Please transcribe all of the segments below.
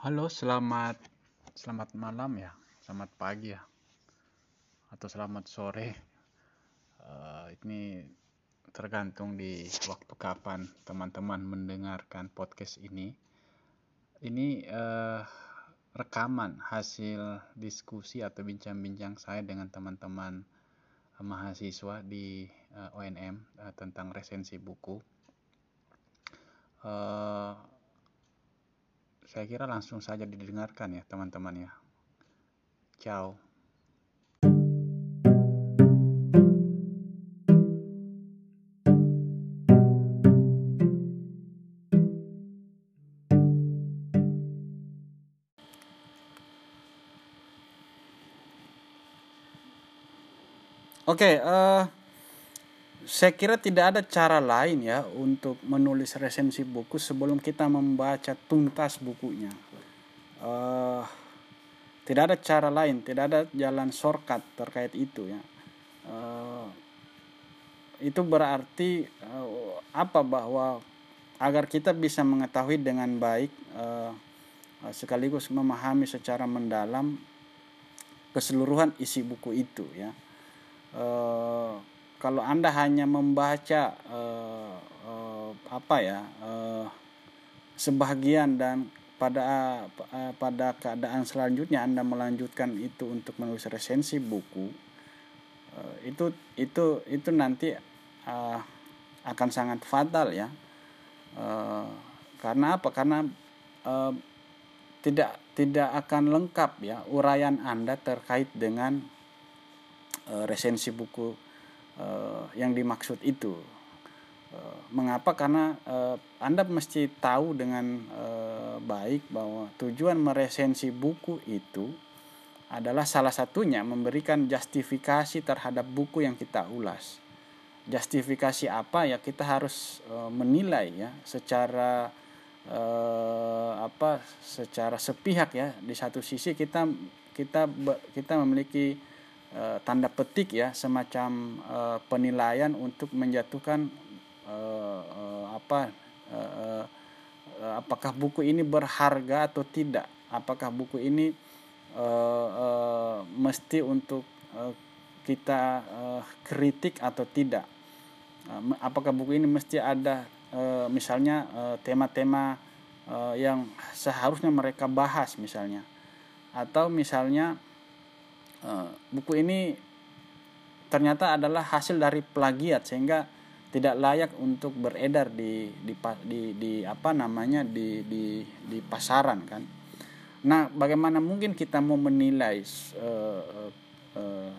Halo, selamat selamat malam ya, selamat pagi ya, atau selamat sore. Uh, ini tergantung di waktu kapan teman-teman mendengarkan podcast ini. Ini uh, rekaman hasil diskusi atau bincang-bincang saya dengan teman-teman uh, mahasiswa di uh, ONM uh, tentang resensi buku. Uh, saya kira langsung saja didengarkan ya teman-teman ya. Ciao. Oke, okay, uh, eh, saya kira tidak ada cara lain ya untuk menulis resensi buku sebelum kita membaca tuntas bukunya. Uh, tidak ada cara lain, tidak ada jalan shortcut terkait itu ya. Uh, itu berarti uh, apa bahwa agar kita bisa mengetahui dengan baik uh, sekaligus memahami secara mendalam keseluruhan isi buku itu ya. Uh, kalau anda hanya membaca uh, uh, apa ya uh, sebagian dan pada uh, pada keadaan selanjutnya anda melanjutkan itu untuk menulis resensi buku uh, itu itu itu nanti uh, akan sangat fatal ya. Uh, karena apa? Karena uh, tidak tidak akan lengkap ya uraian anda terkait dengan uh, resensi buku uh, yang dimaksud itu. Uh, mengapa? Karena uh, Anda mesti tahu dengan uh, baik bahwa tujuan meresensi buku itu adalah salah satunya memberikan justifikasi terhadap buku yang kita ulas. Justifikasi apa ya kita harus uh, menilai ya secara uh, apa secara sepihak ya di satu sisi kita kita kita memiliki uh, tanda petik ya semacam uh, penilaian untuk menjatuhkan uh, uh, apa uh, uh, apakah buku ini berharga atau tidak? Apakah buku ini uh, uh, mesti untuk uh, kita uh, kritik atau tidak? Uh, apakah buku ini mesti ada uh, misalnya tema-tema uh, uh, yang seharusnya mereka bahas misalnya? Atau misalnya Eh, buku ini ternyata adalah hasil dari plagiat sehingga tidak layak untuk beredar di di di, di apa namanya di, di di pasaran kan. Nah, bagaimana mungkin kita mau menilai uh, uh,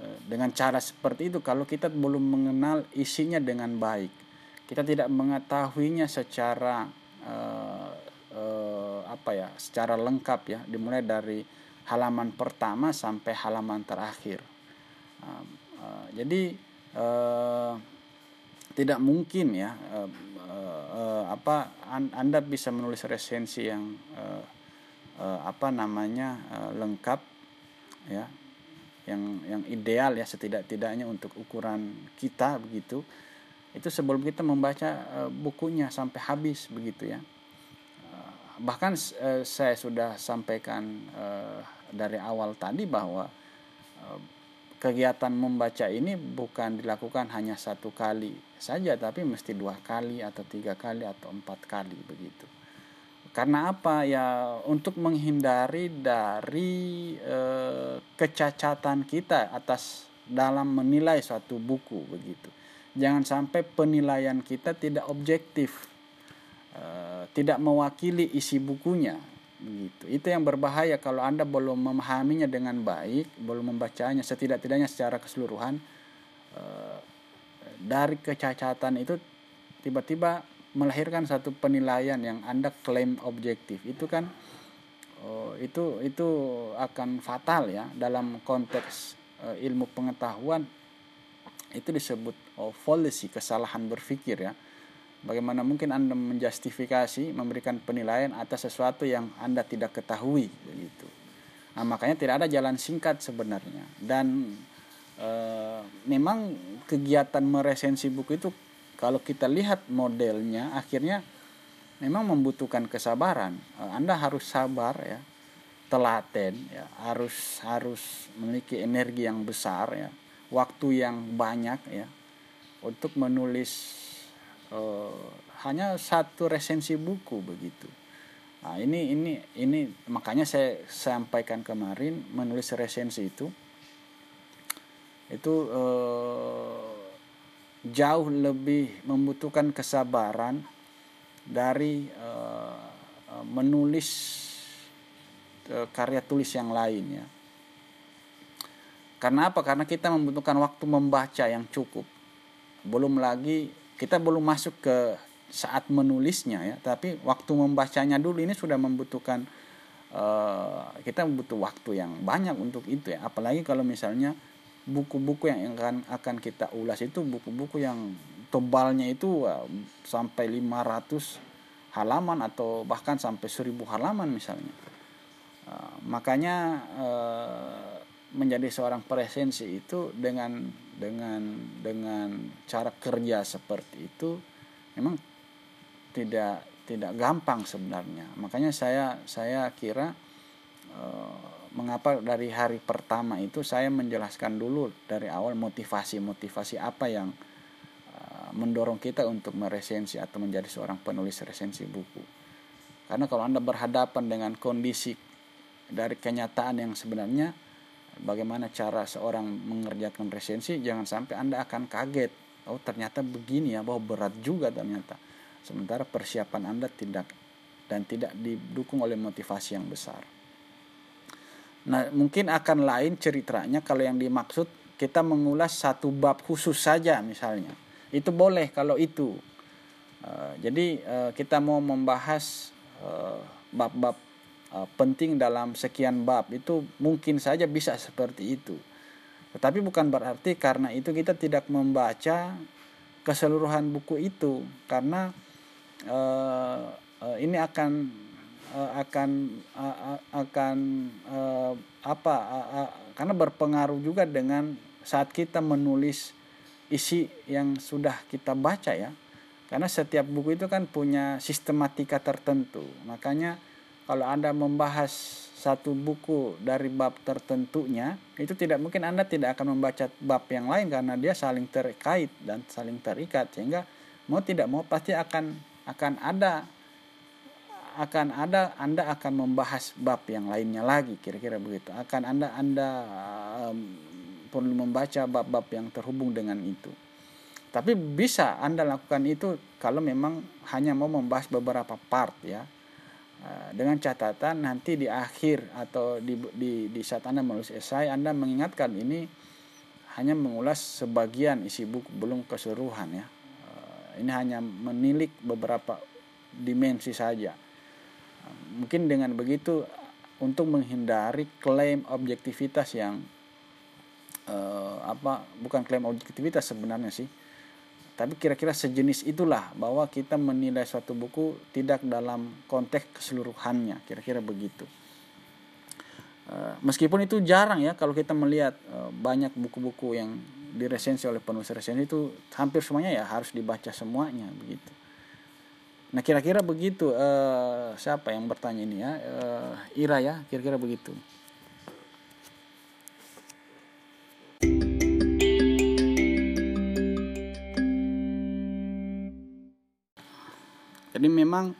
uh, dengan cara seperti itu kalau kita belum mengenal isinya dengan baik. Kita tidak mengetahuinya secara uh, uh, apa ya, secara lengkap ya, dimulai dari halaman pertama sampai halaman terakhir. Uh, jadi uh, tidak mungkin ya uh, apa anda bisa menulis resensi yang apa namanya lengkap ya yang yang ideal ya setidak-tidaknya untuk ukuran kita begitu itu sebelum kita membaca bukunya sampai habis begitu ya bahkan uh, saya sudah sampaikan uh, dari awal tadi bahwa uh, kegiatan membaca ini bukan dilakukan hanya satu kali saja tapi mesti dua kali atau tiga kali atau empat kali begitu. Karena apa? Ya untuk menghindari dari uh, kecacatan kita atas dalam menilai suatu buku begitu. Jangan sampai penilaian kita tidak objektif Eh, tidak mewakili isi bukunya begitu. Itu yang berbahaya kalau anda belum memahaminya dengan baik belum membacanya setidak-tidaknya secara keseluruhan uh, dari kecacatan itu tiba-tiba melahirkan satu penilaian yang anda klaim objektif. Itu kan uh, itu itu akan fatal ya dalam konteks uh, ilmu pengetahuan. Itu disebut oh, fallacy kesalahan berpikir ya Bagaimana mungkin Anda menjustifikasi, memberikan penilaian atas sesuatu yang Anda tidak ketahui begitu. Nah, makanya tidak ada jalan singkat sebenarnya. Dan e, memang kegiatan meresensi buku itu kalau kita lihat modelnya akhirnya memang membutuhkan kesabaran. Uh, anda harus sabar ya. Telaten ya. Harus harus memiliki energi yang besar ya. Waktu yang banyak ya. Untuk menulis uh, hanya satu resensi buku begitu Nah, ini ini ini makanya saya sampaikan kemarin menulis resensi itu itu eh, jauh lebih membutuhkan kesabaran dari eh, menulis eh, karya tulis yang lain ya. Karena apa? Karena kita membutuhkan waktu membaca yang cukup. Belum lagi kita belum masuk ke saat menulisnya ya tapi waktu membacanya dulu ini sudah membutuhkan uh, kita butuh waktu yang banyak untuk itu ya. Apalagi kalau misalnya buku-buku yang akan akan kita ulas itu buku-buku yang tebalnya itu uh, sampai 500 halaman atau bahkan sampai 1000 halaman misalnya. Uh, makanya uh, menjadi seorang presensi itu dengan dengan dengan cara kerja seperti itu memang tidak tidak gampang sebenarnya. Makanya saya saya kira e, mengapa dari hari pertama itu saya menjelaskan dulu dari awal motivasi motivasi apa yang e, mendorong kita untuk meresensi atau menjadi seorang penulis resensi buku. Karena kalau anda berhadapan dengan kondisi dari kenyataan yang sebenarnya bagaimana cara seorang mengerjakan resensi jangan sampai anda akan kaget oh ternyata begini ya bahwa berat juga ternyata sementara persiapan Anda tidak dan tidak didukung oleh motivasi yang besar. Nah, mungkin akan lain ceritanya kalau yang dimaksud kita mengulas satu bab khusus saja misalnya. Itu boleh kalau itu. Uh, jadi uh, kita mau membahas eh, bab-bab uh, penting dalam sekian bab itu mungkin saja bisa seperti itu. Tetapi bukan berarti karena itu kita tidak membaca keseluruhan buku itu karena uh, uh, ini akan uh, akan uh, akan uh, apa uh, uh, karena berpengaruh juga dengan saat kita menulis isi yang sudah kita baca ya karena setiap buku itu kan punya sistematika tertentu makanya kalau anda membahas satu buku dari bab tertentunya itu tidak mungkin anda tidak akan membaca bab yang lain karena dia saling terkait dan saling terikat. Sehingga mau tidak mau pasti akan akan ada akan ada Anda akan membahas bab yang lainnya lagi kira-kira begitu. Akan Anda Anda um, perlu membaca bab-bab yang terhubung dengan itu. Tapi bisa Anda lakukan itu kalau memang hanya mau membahas beberapa part ya dengan catatan nanti di akhir atau di, di, di saat Anda menulis esai Anda mengingatkan ini hanya mengulas sebagian isi buku belum keseluruhan ya. Ini hanya menilik beberapa dimensi saja. Mungkin dengan begitu untuk menghindari klaim objektivitas yang uh, apa bukan klaim objektivitas sebenarnya sih tapi kira-kira sejenis itulah bahwa kita menilai suatu buku tidak dalam konteks keseluruhannya kira-kira begitu uh, meskipun itu jarang ya kalau kita melihat uh, banyak buku-buku yang diresensi oleh penulis resensi itu hampir semuanya ya harus dibaca semuanya begitu. Nah kira-kira begitu uh, siapa yang bertanya ini ya Ira ya kira-kira begitu. Jadi memang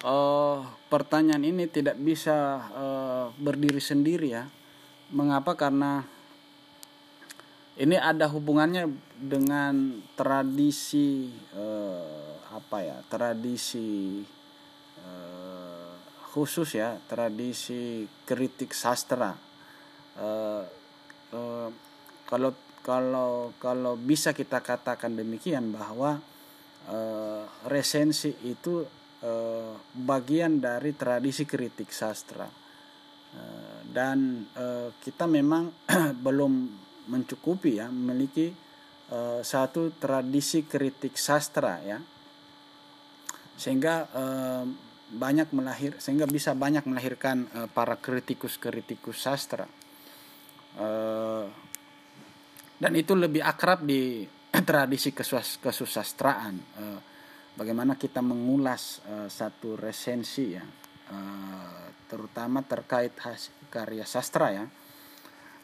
uh, pertanyaan ini tidak bisa uh, berdiri sendiri ya. Mengapa? Karena ini ada hubungannya dengan tradisi eh, apa ya tradisi eh, khusus ya tradisi kritik sastra eh, eh, kalau kalau kalau bisa kita katakan demikian bahwa eh, resensi itu eh, bagian dari tradisi kritik sastra. Eh, dan eh, kita memang belum mencukupi ya memiliki uh, satu tradisi kritik sastra ya. Sehingga uh, banyak melahir sehingga bisa banyak melahirkan uh, para kritikus-kritikus sastra. Uh, dan itu lebih akrab di tradisi kesus kesusastraan uh, bagaimana kita mengulas uh, satu resensi ya uh, terutama terkait hasil karya sastra ya.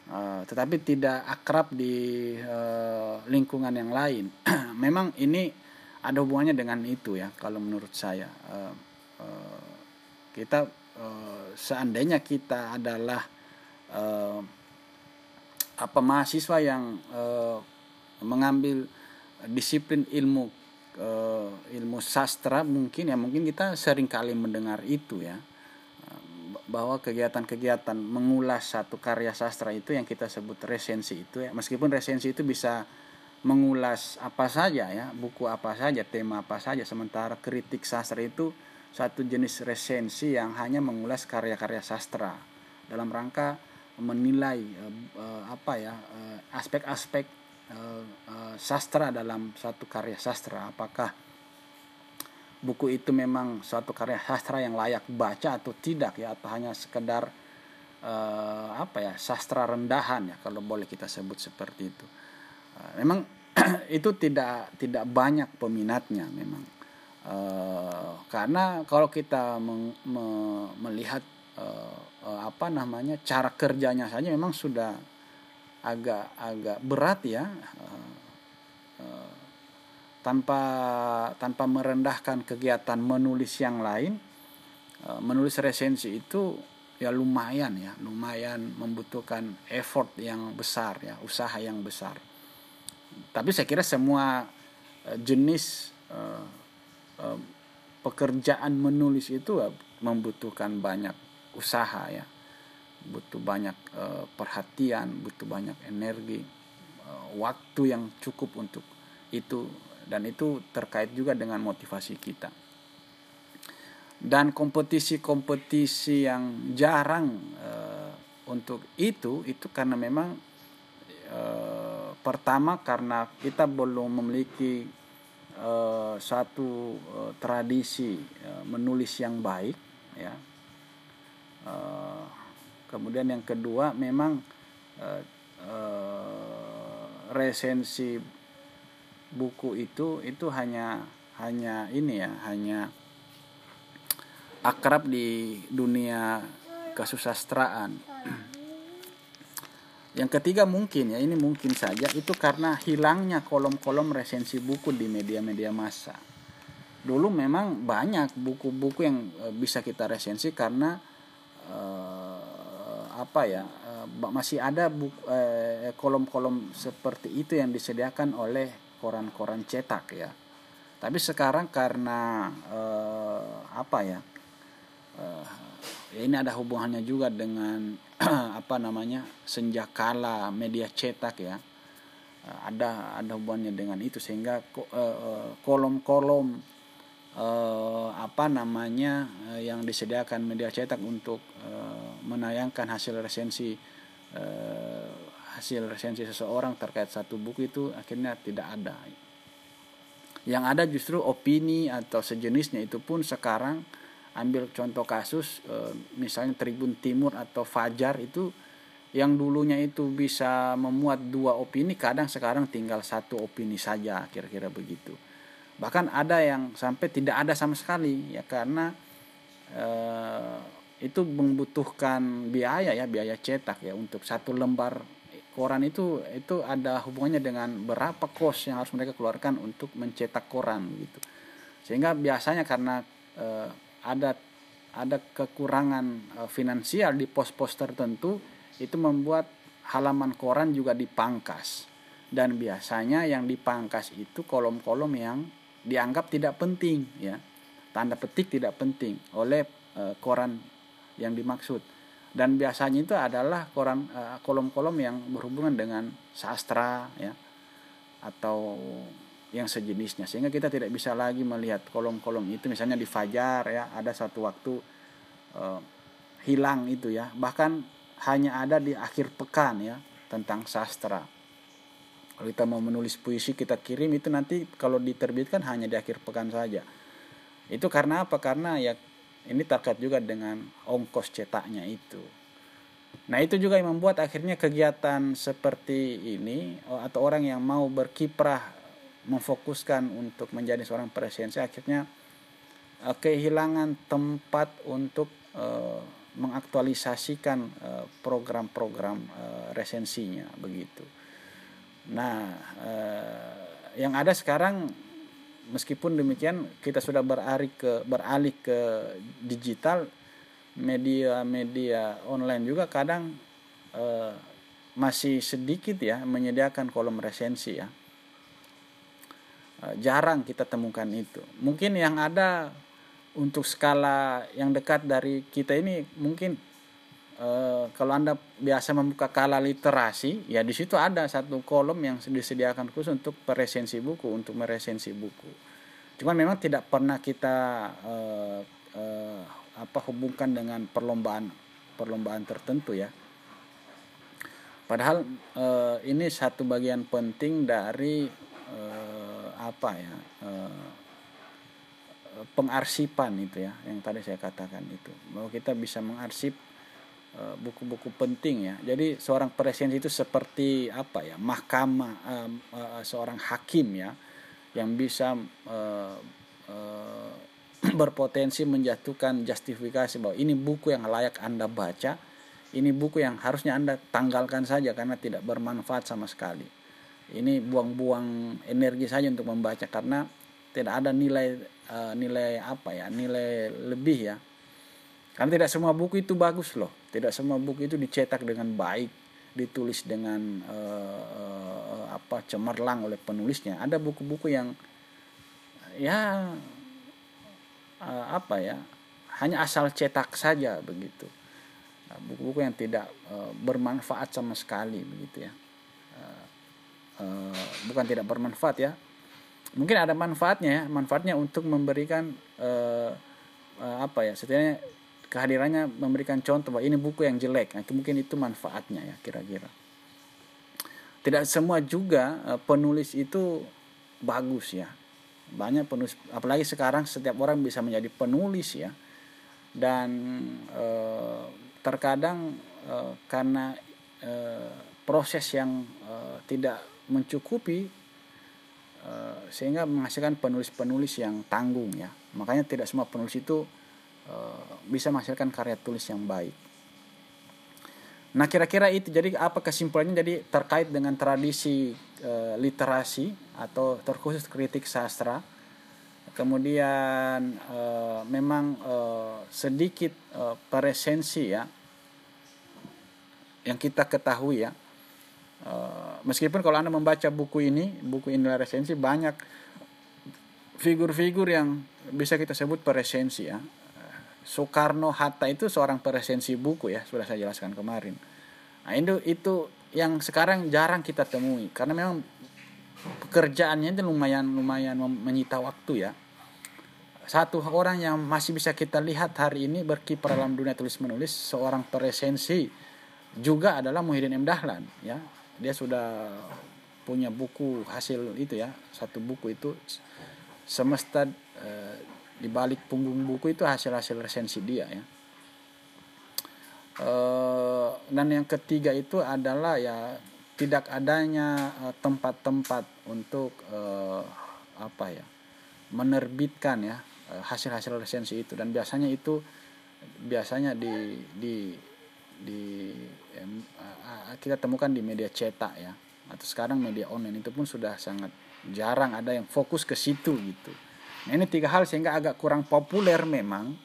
Uh, tetapi tidak akrab di uh, lingkungan yang lain. Memang ini ada hubungannya dengan itu ya kalau menurut saya. Uh, uh, kita uh, seandainya kita adalah uh, apa mahasiswa yang uh, mengambil disiplin ilmu uh, ilmu sastra mungkin ya mungkin kita sering kali mendengar itu ya. Bahwa kegiatan-kegiatan mengulas satu karya sastra itu yang kita sebut resensi itu ya. Meskipun resensi itu bisa mengulas apa saja ya buku apa saja tema apa saja sementara kritik sastra itu satu jenis resensi yang hanya mengulas karya-karya sastra. Dalam rangka menilai uh, apa ya aspek-aspek uh, uh, sastra dalam satu karya sastra apakah buku itu memang suatu karya sastra yang layak baca atau tidak ya? Atau hanya sekedar uh, apa ya sastra rendahan ya kalau boleh kita sebut seperti itu. Uh, memang itu tidak tidak banyak peminatnya memang. Uh, karena kalau kita meng, me, melihat uh, apa namanya cara kerjanya saja memang sudah agak agak berat ya uh, uh, tanpa tanpa merendahkan kegiatan menulis yang lain eh, menulis resensi itu ya lumayan ya lumayan membutuhkan effort yang besar ya usaha yang besar. Tapi saya kira semua eh, jenis eh, pekerjaan menulis itu membutuhkan banyak usaha ya butuh banyak perhatian butuh banyak energi waktu yang cukup untuk itu dan itu terkait juga dengan motivasi kita. Dan kompetisi-kompetisi yang jarang uh, untuk itu itu karena memang uh, pertama karena kita belum memiliki uh, satu tradisi menulis yang baik ya kemudian yang kedua memang uh, uh, resensi buku itu itu hanya hanya ini ya hanya akrab di dunia kesusastraan. Yang ketiga mungkin ya ini mungkin saja itu karena hilangnya kolom-kolom resensi buku di media-media massa. Dulu memang banyak buku-buku yang e, bisa kita resensi karena uh, apa ya uh, masih ada kolom-kolom seperti itu yang disediakan oleh koran-koran cetak ya. Tapi sekarang karena eh, apa ya eh, ya ini ada hubungannya juga dengan apa namanya senjakala media cetak ya. Eh, ada ada hubungannya dengan itu sehingga eh, eh, kolom-kolom eh, apa namanya eh, yang disediakan media cetak untuk eh, menayangkan hasil resensi hasil resensi seseorang terkait satu buku itu akhirnya tidak ada. Yang ada justru opini atau sejenisnya itu pun sekarang ambil contoh kasus misalnya Tribun Timur atau Fajar itu yang dulunya itu bisa memuat dua opini kadang sekarang tinggal satu opini saja kira-kira begitu. Bahkan ada yang sampai tidak ada sama sekali ya karena e, itu membutuhkan biaya ya biaya cetak ya. Untuk satu lembar koran itu itu ada hubungannya dengan berapa kos yang harus mereka keluarkan untuk mencetak koran gitu. Sehingga biasanya karena eh, ada ada kekurangan eh, finansial di pos-pos tertentu itu membuat halaman koran juga dipangkas. Dan biasanya yang dipangkas itu kolom-kolom yang dianggap tidak penting ya. Tanda petik tidak penting oleh eh, koran yang dimaksud. Dan biasanya itu adalah koran eh, kolom-kolom yang berhubungan dengan sastra ya atau yang sejenisnya. Sehingga kita tidak bisa lagi melihat kolom-kolom itu. Misalnya di Fajar ya ada satu waktu uh, hilang itu ya. Bahkan hanya ada di akhir pekan ya tentang sastra kalau kita mau menulis puisi kita kirim itu nanti kalau diterbitkan hanya di akhir pekan saja itu karena apa karena ya ini terkait juga dengan ongkos cetaknya itu. Nah itu juga yang membuat akhirnya kegiatan seperti ini atau orang yang mau berkiprah memfokuskan untuk menjadi seorang presensi akhirnya uh, kehilangan tempat untuk uh, mengaktualisasikan program-program uh, resensinya begitu. Nah, uh, yang ada sekarang meskipun demikian kita sudah beralih ke beralih ke digital media-media online juga kadang uh, masih sedikit ya menyediakan kolom resensi ya. Uh, jarang kita temukan itu. Mungkin yang ada untuk skala yang dekat dari kita ini mungkin uh, kalau anda biasa membuka kala literasi ya di situ ada satu kolom yang disediakan khusus untuk peresensi buku untuk meresensi buku. Cuman memang tidak pernah kita uh, uh, apa hubungkan dengan perlombaan perlombaan tertentu ya. Padahal ini satu bagian penting dari apa ya pengarsipan itu ya yang tadi saya katakan itu. Bahwa kita bisa mengarsip buku-buku penting ya jadi seorang presiden itu seperti apa ya mahkamah uh, uh, seorang hakim ya yang bisa uh, uh, berpotensi menjatuhkan justifikasi bahwa ini buku yang layak Anda baca, ini buku yang harusnya Anda tanggalkan saja karena tidak bermanfaat sama sekali. Ini buang-buang energi saja untuk membaca karena tidak ada nilai uh, nilai apa ya, nilai lebih ya. Karena tidak semua buku itu bagus loh. Tidak semua buku itu dicetak dengan baik, ditulis dengan uh, uh, apa cemerlang oleh penulisnya. Ada buku-buku yang ya uh, apa ya hanya asal cetak saja begitu nah, buku-buku yang tidak uh, bermanfaat sama sekali begitu ya uh, bukan tidak bermanfaat ya mungkin ada manfaatnya ya manfaatnya untuk memberikan uh, uh, apa ya setidaknya kehadirannya memberikan contoh bahwa ini buku yang jelek. Nah, mungkin itu manfaatnya ya kira-kira. Tidak semua juga uh, penulis itu bagus ya. Banyak penulis apalagi sekarang setiap orang bisa menjadi penulis ya. Dan e, terkadang e, karena proses yang tidak mencukupi sehingga menghasilkan penulis-penulis yang tanggung ya. Makanya tidak semua penulis itu bisa menghasilkan karya tulis yang baik. Nah kira-kira itu jadi apa kesimpulannya? Jadi terkait dengan tradisi e, literasi atau terkhusus kritik sastra. Kemudian e, memang e, sedikit e, presensi ya yang kita ketahui ya. E, meskipun kalau anda membaca buku ini buku inilah resensi banyak figur-figur yang bisa kita sebut presensi ya Soekarno Hatta itu seorang presensi buku ya sudah saya jelaskan kemarin. Nah itu itu yang sekarang jarang kita temui karena memang pekerjaannya itu lumayan lumayan menyita waktu ya. Satu orang yang masih bisa kita lihat hari ini berkiprah dalam dunia tulis menulis seorang presensi juga adalah Muhyiddin M. Dahlan ya. Dia sudah punya buku hasil itu ya satu buku itu semesta e, di balik punggung buku itu hasil-hasil resensi dia ya. Eh, dan yang ketiga itu adalah ya tidak adanya eh, tempat-tempat untuk uh, apa ya menerbitkan ya hasil-hasil resensi itu. Dan biasanya itu biasanya di di di kita temukan di media cetak ya atau sekarang media online. Itu pun sudah sangat jarang ada yang fokus ke situ gitu. Nah, ini tiga hal sehingga agak kurang populer memang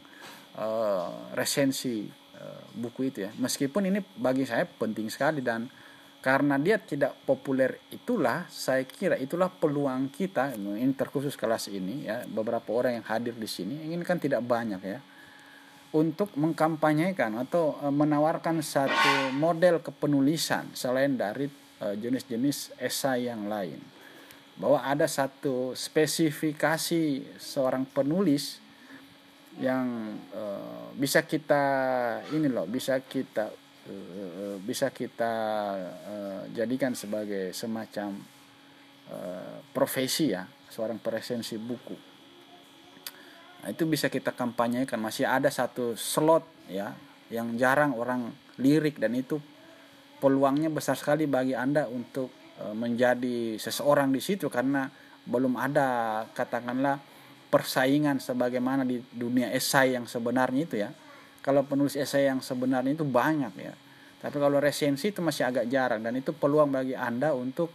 uh, resensi Eh, buku itu ya. Meskipun ini bagi saya penting sekali dan karena dia tidak populer itulah saya kira itulah peluang kita ini terkhusus kelas ini ya beberapa orang yang hadir di sini ini kan tidak banyak ya untuk mengkampanyekan atau eh, menawarkan satu model kepenulisan selain dari jenis-jenis esai yang lain bahwa ada satu spesifikasi seorang penulis yang uh, bisa kita ini loh bisa kita uh, bisa kita uh, jadikan sebagai semacam uh, profesi ya seorang presensi buku. Nah, itu bisa kita kampanyekan. Masih ada satu slot ya yang jarang orang lirik dan itu peluangnya besar sekali bagi anda untuk menjadi seseorang di situ karena belum ada katakanlah persaingan sebagaimana di dunia esai yang sebenarnya itu ya. Kalau penulis esai yang sebenarnya itu banyak ya. Tapi kalau resensi itu masih agak jarang dan itu peluang bagi anda untuk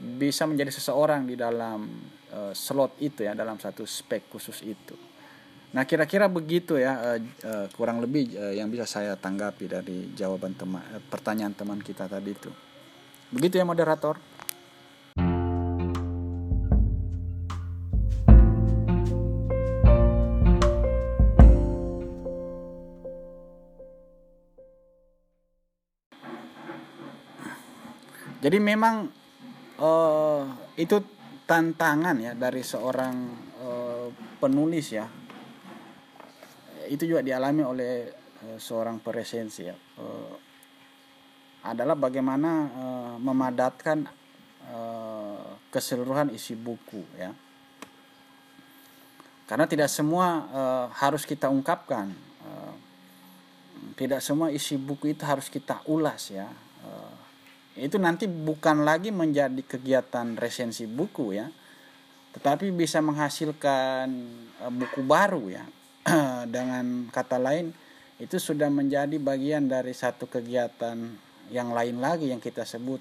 bisa menjadi seseorang di dalam uh, slot itu ya dalam satu spek khusus itu. Nah kira-kira begitu ya uh, uh, kurang lebih yang bisa saya tanggapi dari jawaban teman pertanyaan teman kita tadi itu. Begitu ya moderator. Jadi memang uh, itu tantangan ya dari seorang uh, penulis ya itu juga dialami oleh uh, seorang peresensi ya uh, adalah bagaimana uh, memadatkan uh, keseluruhan isi buku ya. Karena tidak semua uh, harus kita ungkapkan uh, tidak semua isi buku itu harus kita ulas ya. Uh, itu nanti bukan lagi menjadi kegiatan resensi buku ya. Tetapi bisa menghasilkan uh, buku baru ya. Dengan kata lain itu sudah menjadi bagian dari satu kegiatan yang lain lagi yang kita sebut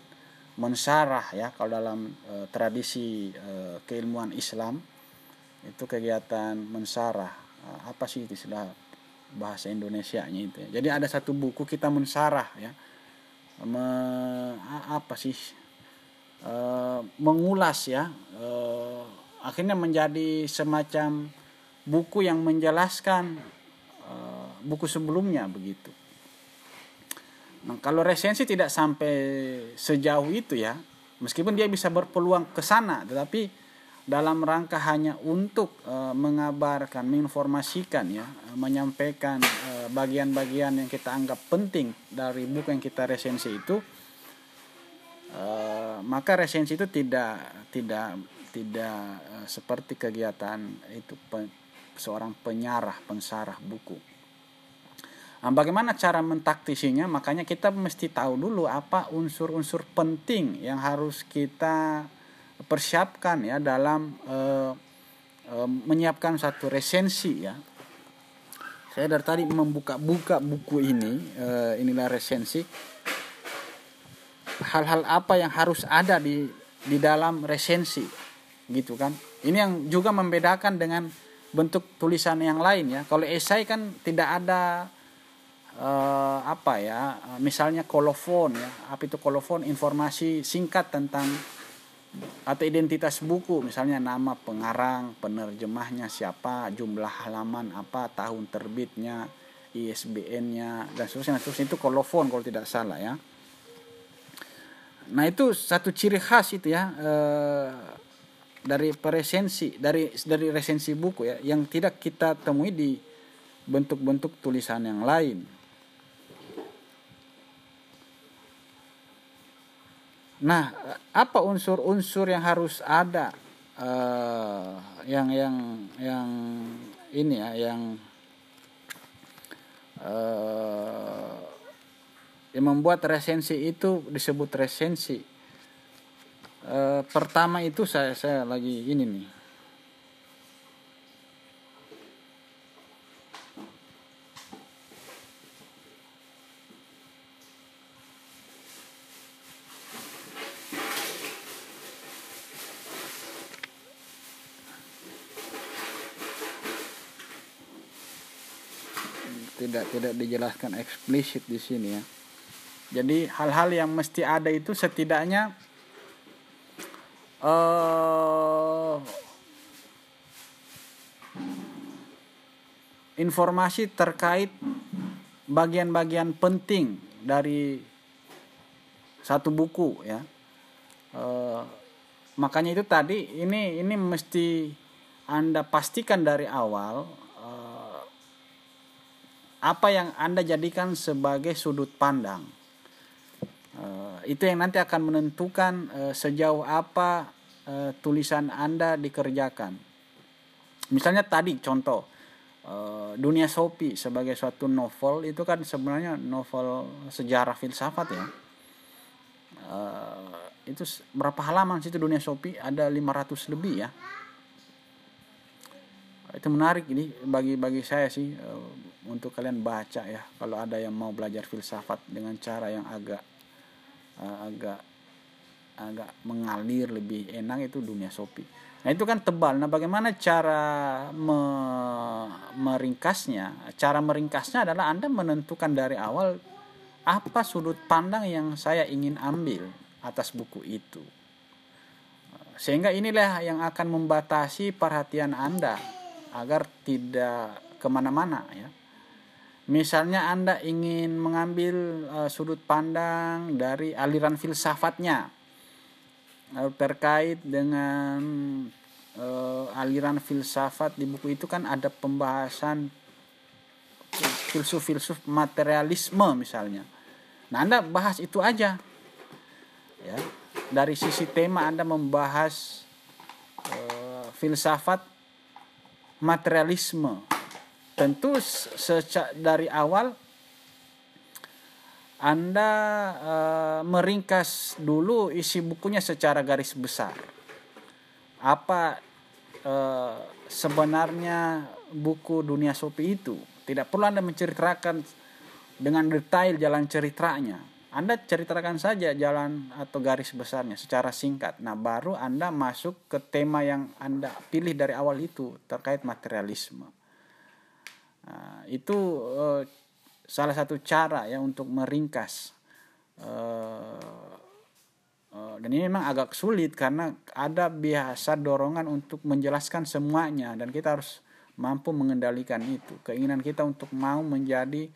mensarah ya kalau dalam e, tradisi e, keilmuan Islam itu kegiatan mensarah e, apa sih sudah bahasa Indonesia-nya itu ya. jadi ada satu buku kita mensarah ya Me, apa sih e, mengulas ya e, akhirnya menjadi semacam buku yang menjelaskan uh, buku sebelumnya begitu. Nah, kalau resensi tidak sampai sejauh itu ya, meskipun dia bisa berpeluang ke sana, tetapi dalam rangka hanya untuk uh, mengabarkan, menginformasikan ya, menyampaikan bagian-bagian uh, yang kita anggap penting dari buku yang kita resensi itu, uh, maka resensi itu tidak tidak tidak uh, seperti kegiatan itu seorang penyarah, pensarah buku. Nah, bagaimana cara mentaktisinya? Makanya kita mesti tahu dulu apa unsur-unsur penting yang harus kita persiapkan ya dalam uh, uh, menyiapkan satu resensi ya. Saya dari tadi membuka-buka buku ini, uh, inilah resensi. Hal-hal apa yang harus ada di di dalam resensi, gitu kan? Ini yang juga membedakan dengan bentuk tulisan yang lain ya. Kalau esai kan tidak ada uh, apa ya, misalnya kolofon ya. Apa itu kolofon? Informasi singkat tentang atau identitas buku, misalnya nama pengarang, penerjemahnya siapa, jumlah halaman apa, tahun terbitnya, ISBN-nya dan seterusnya. Terus itu kolofon kalau tidak salah ya. Nah itu satu ciri khas itu ya. Uh, dari presensi dari dari resensi buku ya yang tidak kita temui di bentuk-bentuk tulisan yang lain. Nah, apa unsur-unsur yang harus ada uh, yang yang yang ini ya yang uh, yang membuat resensi itu disebut resensi? E, pertama itu saya saya lagi ini nih tidak dijelaskan eksplisit di sini ya. Jadi hal-hal yang mesti ada itu setidaknya uh, informasi terkait bagian-bagian penting dari satu buku ya uh, makanya itu tadi ini ini mesti anda pastikan dari awal apa yang anda jadikan sebagai sudut pandang uh, itu yang nanti akan menentukan uh, sejauh apa uh, tulisan Anda dikerjakan. Misalnya tadi contoh Dunia Sopi sebagai suatu novel itu kan sebenarnya novel sejarah filsafat ya. Uh, itu berapa halaman situ dunia Shopee ada 500 lebih ya itu menarik ini bagi bagi saya sih uh, untuk kalian baca ya kalau ada yang mau belajar filsafat dengan cara yang agak uh, agak agak mengalir lebih enak itu dunia Shopee. Nah itu kan tebal. Nah bagaimana cara me meringkasnya? Cara meringkasnya adalah Anda menentukan dari awal apa sudut pandang yang saya ingin ambil atas buku itu. Sehingga inilah yang akan membatasi perhatian Anda agar tidak ke mana-mana ya. Misalnya Anda ingin mengambil uh, sudut pandang dari aliran filsafatnya uh, terkait dengan uh, aliran filsafat di buku itu kan ada pembahasan filsuf-filsuf materialisme misalnya. Nah, Anda bahas itu aja. Ya. Dari sisi tema Anda membahas uh, filsafat materialisme. Tentu sejak dari awal Anda e, meringkas dulu isi bukunya secara garis besar. Apa e, sebenarnya buku Dunia Sopi itu? Tidak perlu Anda menceritakan dengan detail jalan ceritanya anda ceritakan saja jalan atau garis besarnya secara singkat. Nah, baru Anda masuk ke tema yang Anda pilih dari awal itu terkait materialisme. Nah, itu uh, salah satu cara ya untuk meringkas. Uh, uh, dan ini memang agak sulit karena ada biasa dorongan untuk menjelaskan semuanya dan kita harus mampu mengendalikan itu. Keinginan kita untuk mau menjadi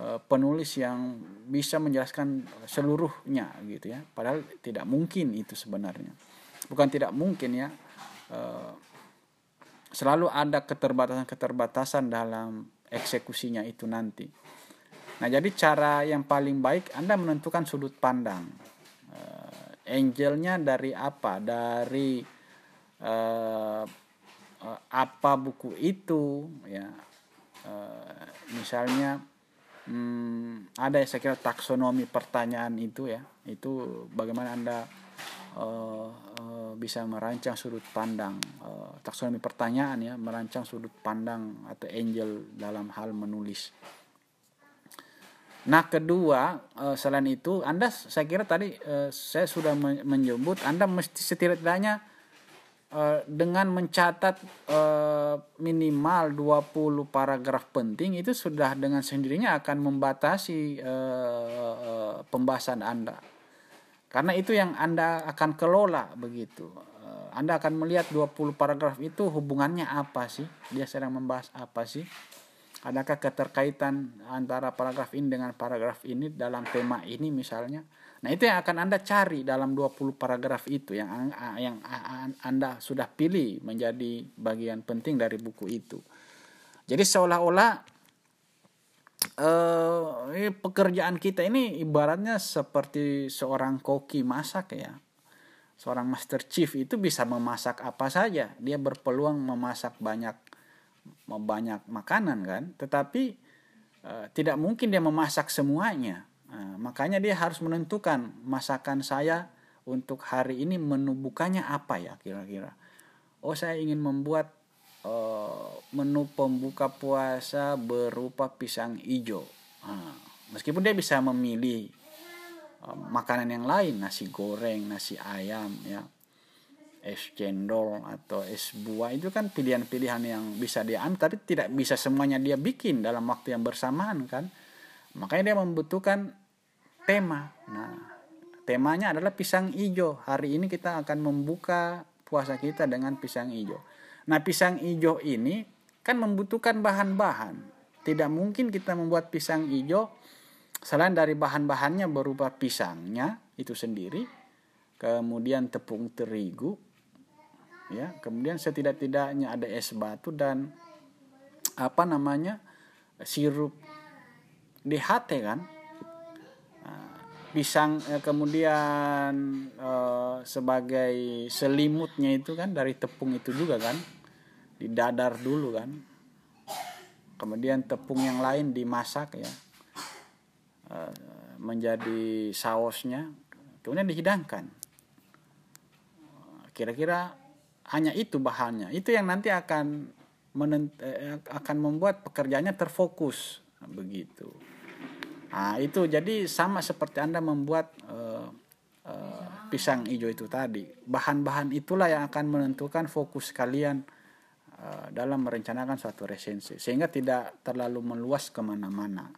Eh, penulis yang bisa menjelaskan seluruhnya gitu ya padahal tidak mungkin itu sebenarnya bukan tidak mungkin ya eh, selalu ada keterbatasan-keterbatasan dalam eksekusinya itu nanti. Nah jadi cara yang paling baik anda menentukan sudut pandang. Eh, angelnya dari apa? Dari apa buku itu ya. Misalnya hmm, ada ya saya kira taksonomi pertanyaan itu ya. Itu bagaimana anda uh, uh, bisa merancang sudut pandang uh, taksonomi pertanyaan ya merancang sudut pandang atau angel dalam hal menulis Nah kedua uh, selain itu Anda saya kira tadi uh, saya sudah menyebut Anda mesti setidaknya Eh, dengan mencatat uh, minimal 20 paragraf penting itu sudah dengan sendirinya akan membatasi uh, uh, pembahasan Anda. Karena itu yang Anda akan kelola begitu. Uh, anda akan melihat 20 paragraf itu hubungannya apa sih? Dia sedang membahas apa sih? Adakah keterkaitan antara paragraf ini dengan paragraf ini dalam tema ini misalnya? Nah, itu yang akan Anda cari dalam 20 paragraf itu yang yang Anda sudah pilih menjadi bagian penting dari buku itu. Jadi seolah-olah eh, pekerjaan kita ini ibaratnya seperti seorang koki masak ya. Seorang master chief itu bisa memasak apa saja. Dia berpeluang memasak banyak banyak makanan kan, tetapi eh, tidak mungkin dia memasak semuanya Nah, makanya dia harus menentukan masakan saya untuk hari ini menu bukanya apa ya kira-kira. Oh saya ingin membuat uh, menu pembuka puasa berupa pisang hijau. Nah, meskipun dia bisa memilih uh, makanan yang lain, nasi goreng, nasi ayam, ya, es cendol atau es buah itu kan pilihan-pilihan yang bisa dia ambil, tapi tidak bisa semuanya dia bikin dalam waktu yang bersamaan kan. Makanya dia membutuhkan tema. Nah, temanya adalah pisang hijau. Hari ini kita akan membuka puasa kita dengan pisang hijau. Nah, pisang hijau ini kan membutuhkan bahan-bahan. Tidak mungkin kita membuat pisang hijau selain dari bahan-bahannya berupa pisangnya itu sendiri, kemudian tepung terigu, ya, kemudian setidak-tidaknya ada es batu dan apa namanya sirup DHT kan pisang eh, kemudian eh, sebagai selimutnya itu kan dari tepung itu juga kan didadar dulu kan. Kemudian tepung yang lain dimasak ya. Eh, menjadi sausnya kemudian dihidangkan. Kira-kira hanya itu bahannya. Itu yang nanti akan eh, akan membuat pekerjaannya terfokus. Begitu. Nah itu jadi sama seperti anda membuat uh, uh, pisang hijau itu tadi. Bahan-bahan itulah yang akan menentukan fokus kalian dalam merencanakan suatu resensi. Sehingga tidak terlalu meluas ke mana-mana.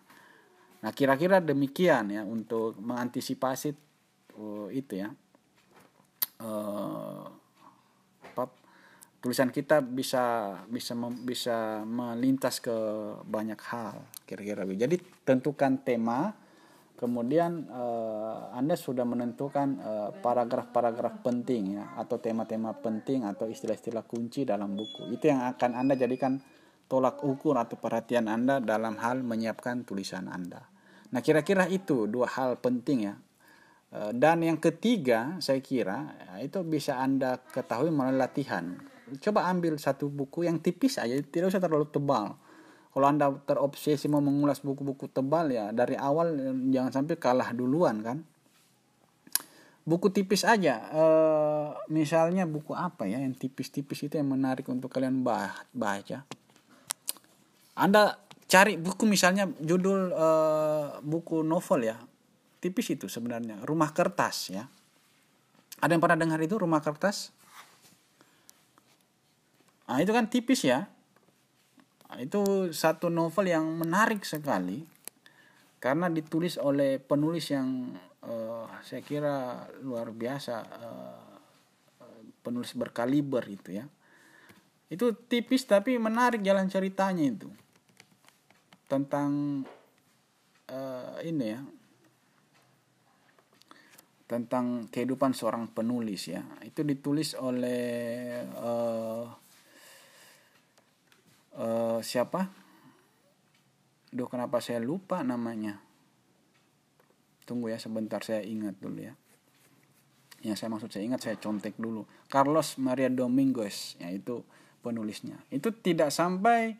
Nah kira-kira demikian ya untuk mengantisipasi uh, itu ya. Uh, tulisan kita bisa bisa mem, bisa melintas ke banyak hal kira-kira jadi tentukan tema kemudian uh, anda sudah menentukan paragraf-paragraf uh, penting ya atau tema-tema penting atau istilah-istilah kunci dalam buku. Itu yang akan anda jadikan tolak ukur atau perhatian anda dalam hal menyiapkan tulisan anda. Nah kira-kira itu dua hal penting ya. Uh, dan yang ketiga saya kira ya, itu bisa anda ketahui melalui latihan. Coba ambil satu buku yang tipis aja tidak usah terlalu tebal kalau anda terobsesi mau mengulas buku-buku tebal ya dari awal jangan sampai kalah duluan kan? Buku tipis aja e, misalnya buku apa ya yang tipis-tipis itu yang menarik untuk kalian baca? Anda cari buku misalnya judul e, buku novel ya. Tipis itu sebenarnya rumah kertas ya. Ada yang pernah dengar itu rumah kertas? Nah, itu kan tipis ya. Itu satu novel yang menarik sekali karena ditulis oleh penulis yang uh, saya kira luar biasa uh, penulis berkaliber itu ya. Itu tipis tapi menarik jalan ceritanya itu. Tentang uh, ini ya. Tentang kehidupan seorang penulis ya. Itu ditulis oleh uh, uh, siapa? Duh kenapa saya lupa namanya? Tunggu ya sebentar saya ingat dulu ya. Yang saya maksud saya ingat saya contek dulu. Carlos Maria Domingos ya itu penulisnya. Itu tidak sampai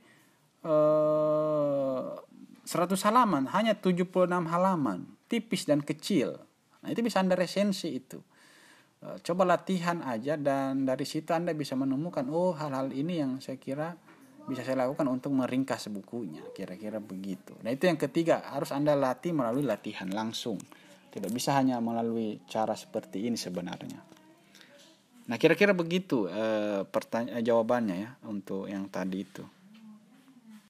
uh, eh, 100 halaman, hanya 76 halaman, tipis dan kecil. Nah, itu bisa Anda resensi itu. Uh, coba latihan aja dan dari situ Anda bisa menemukan oh hal-hal ini yang saya kira bisa saya lakukan untuk meringkas bukunya kira-kira begitu. Nah itu yang ketiga harus anda latih melalui latihan langsung. Tidak bisa hanya melalui cara seperti ini sebenarnya. Nah kira-kira begitu eh, pertanyaan jawabannya ya untuk yang tadi itu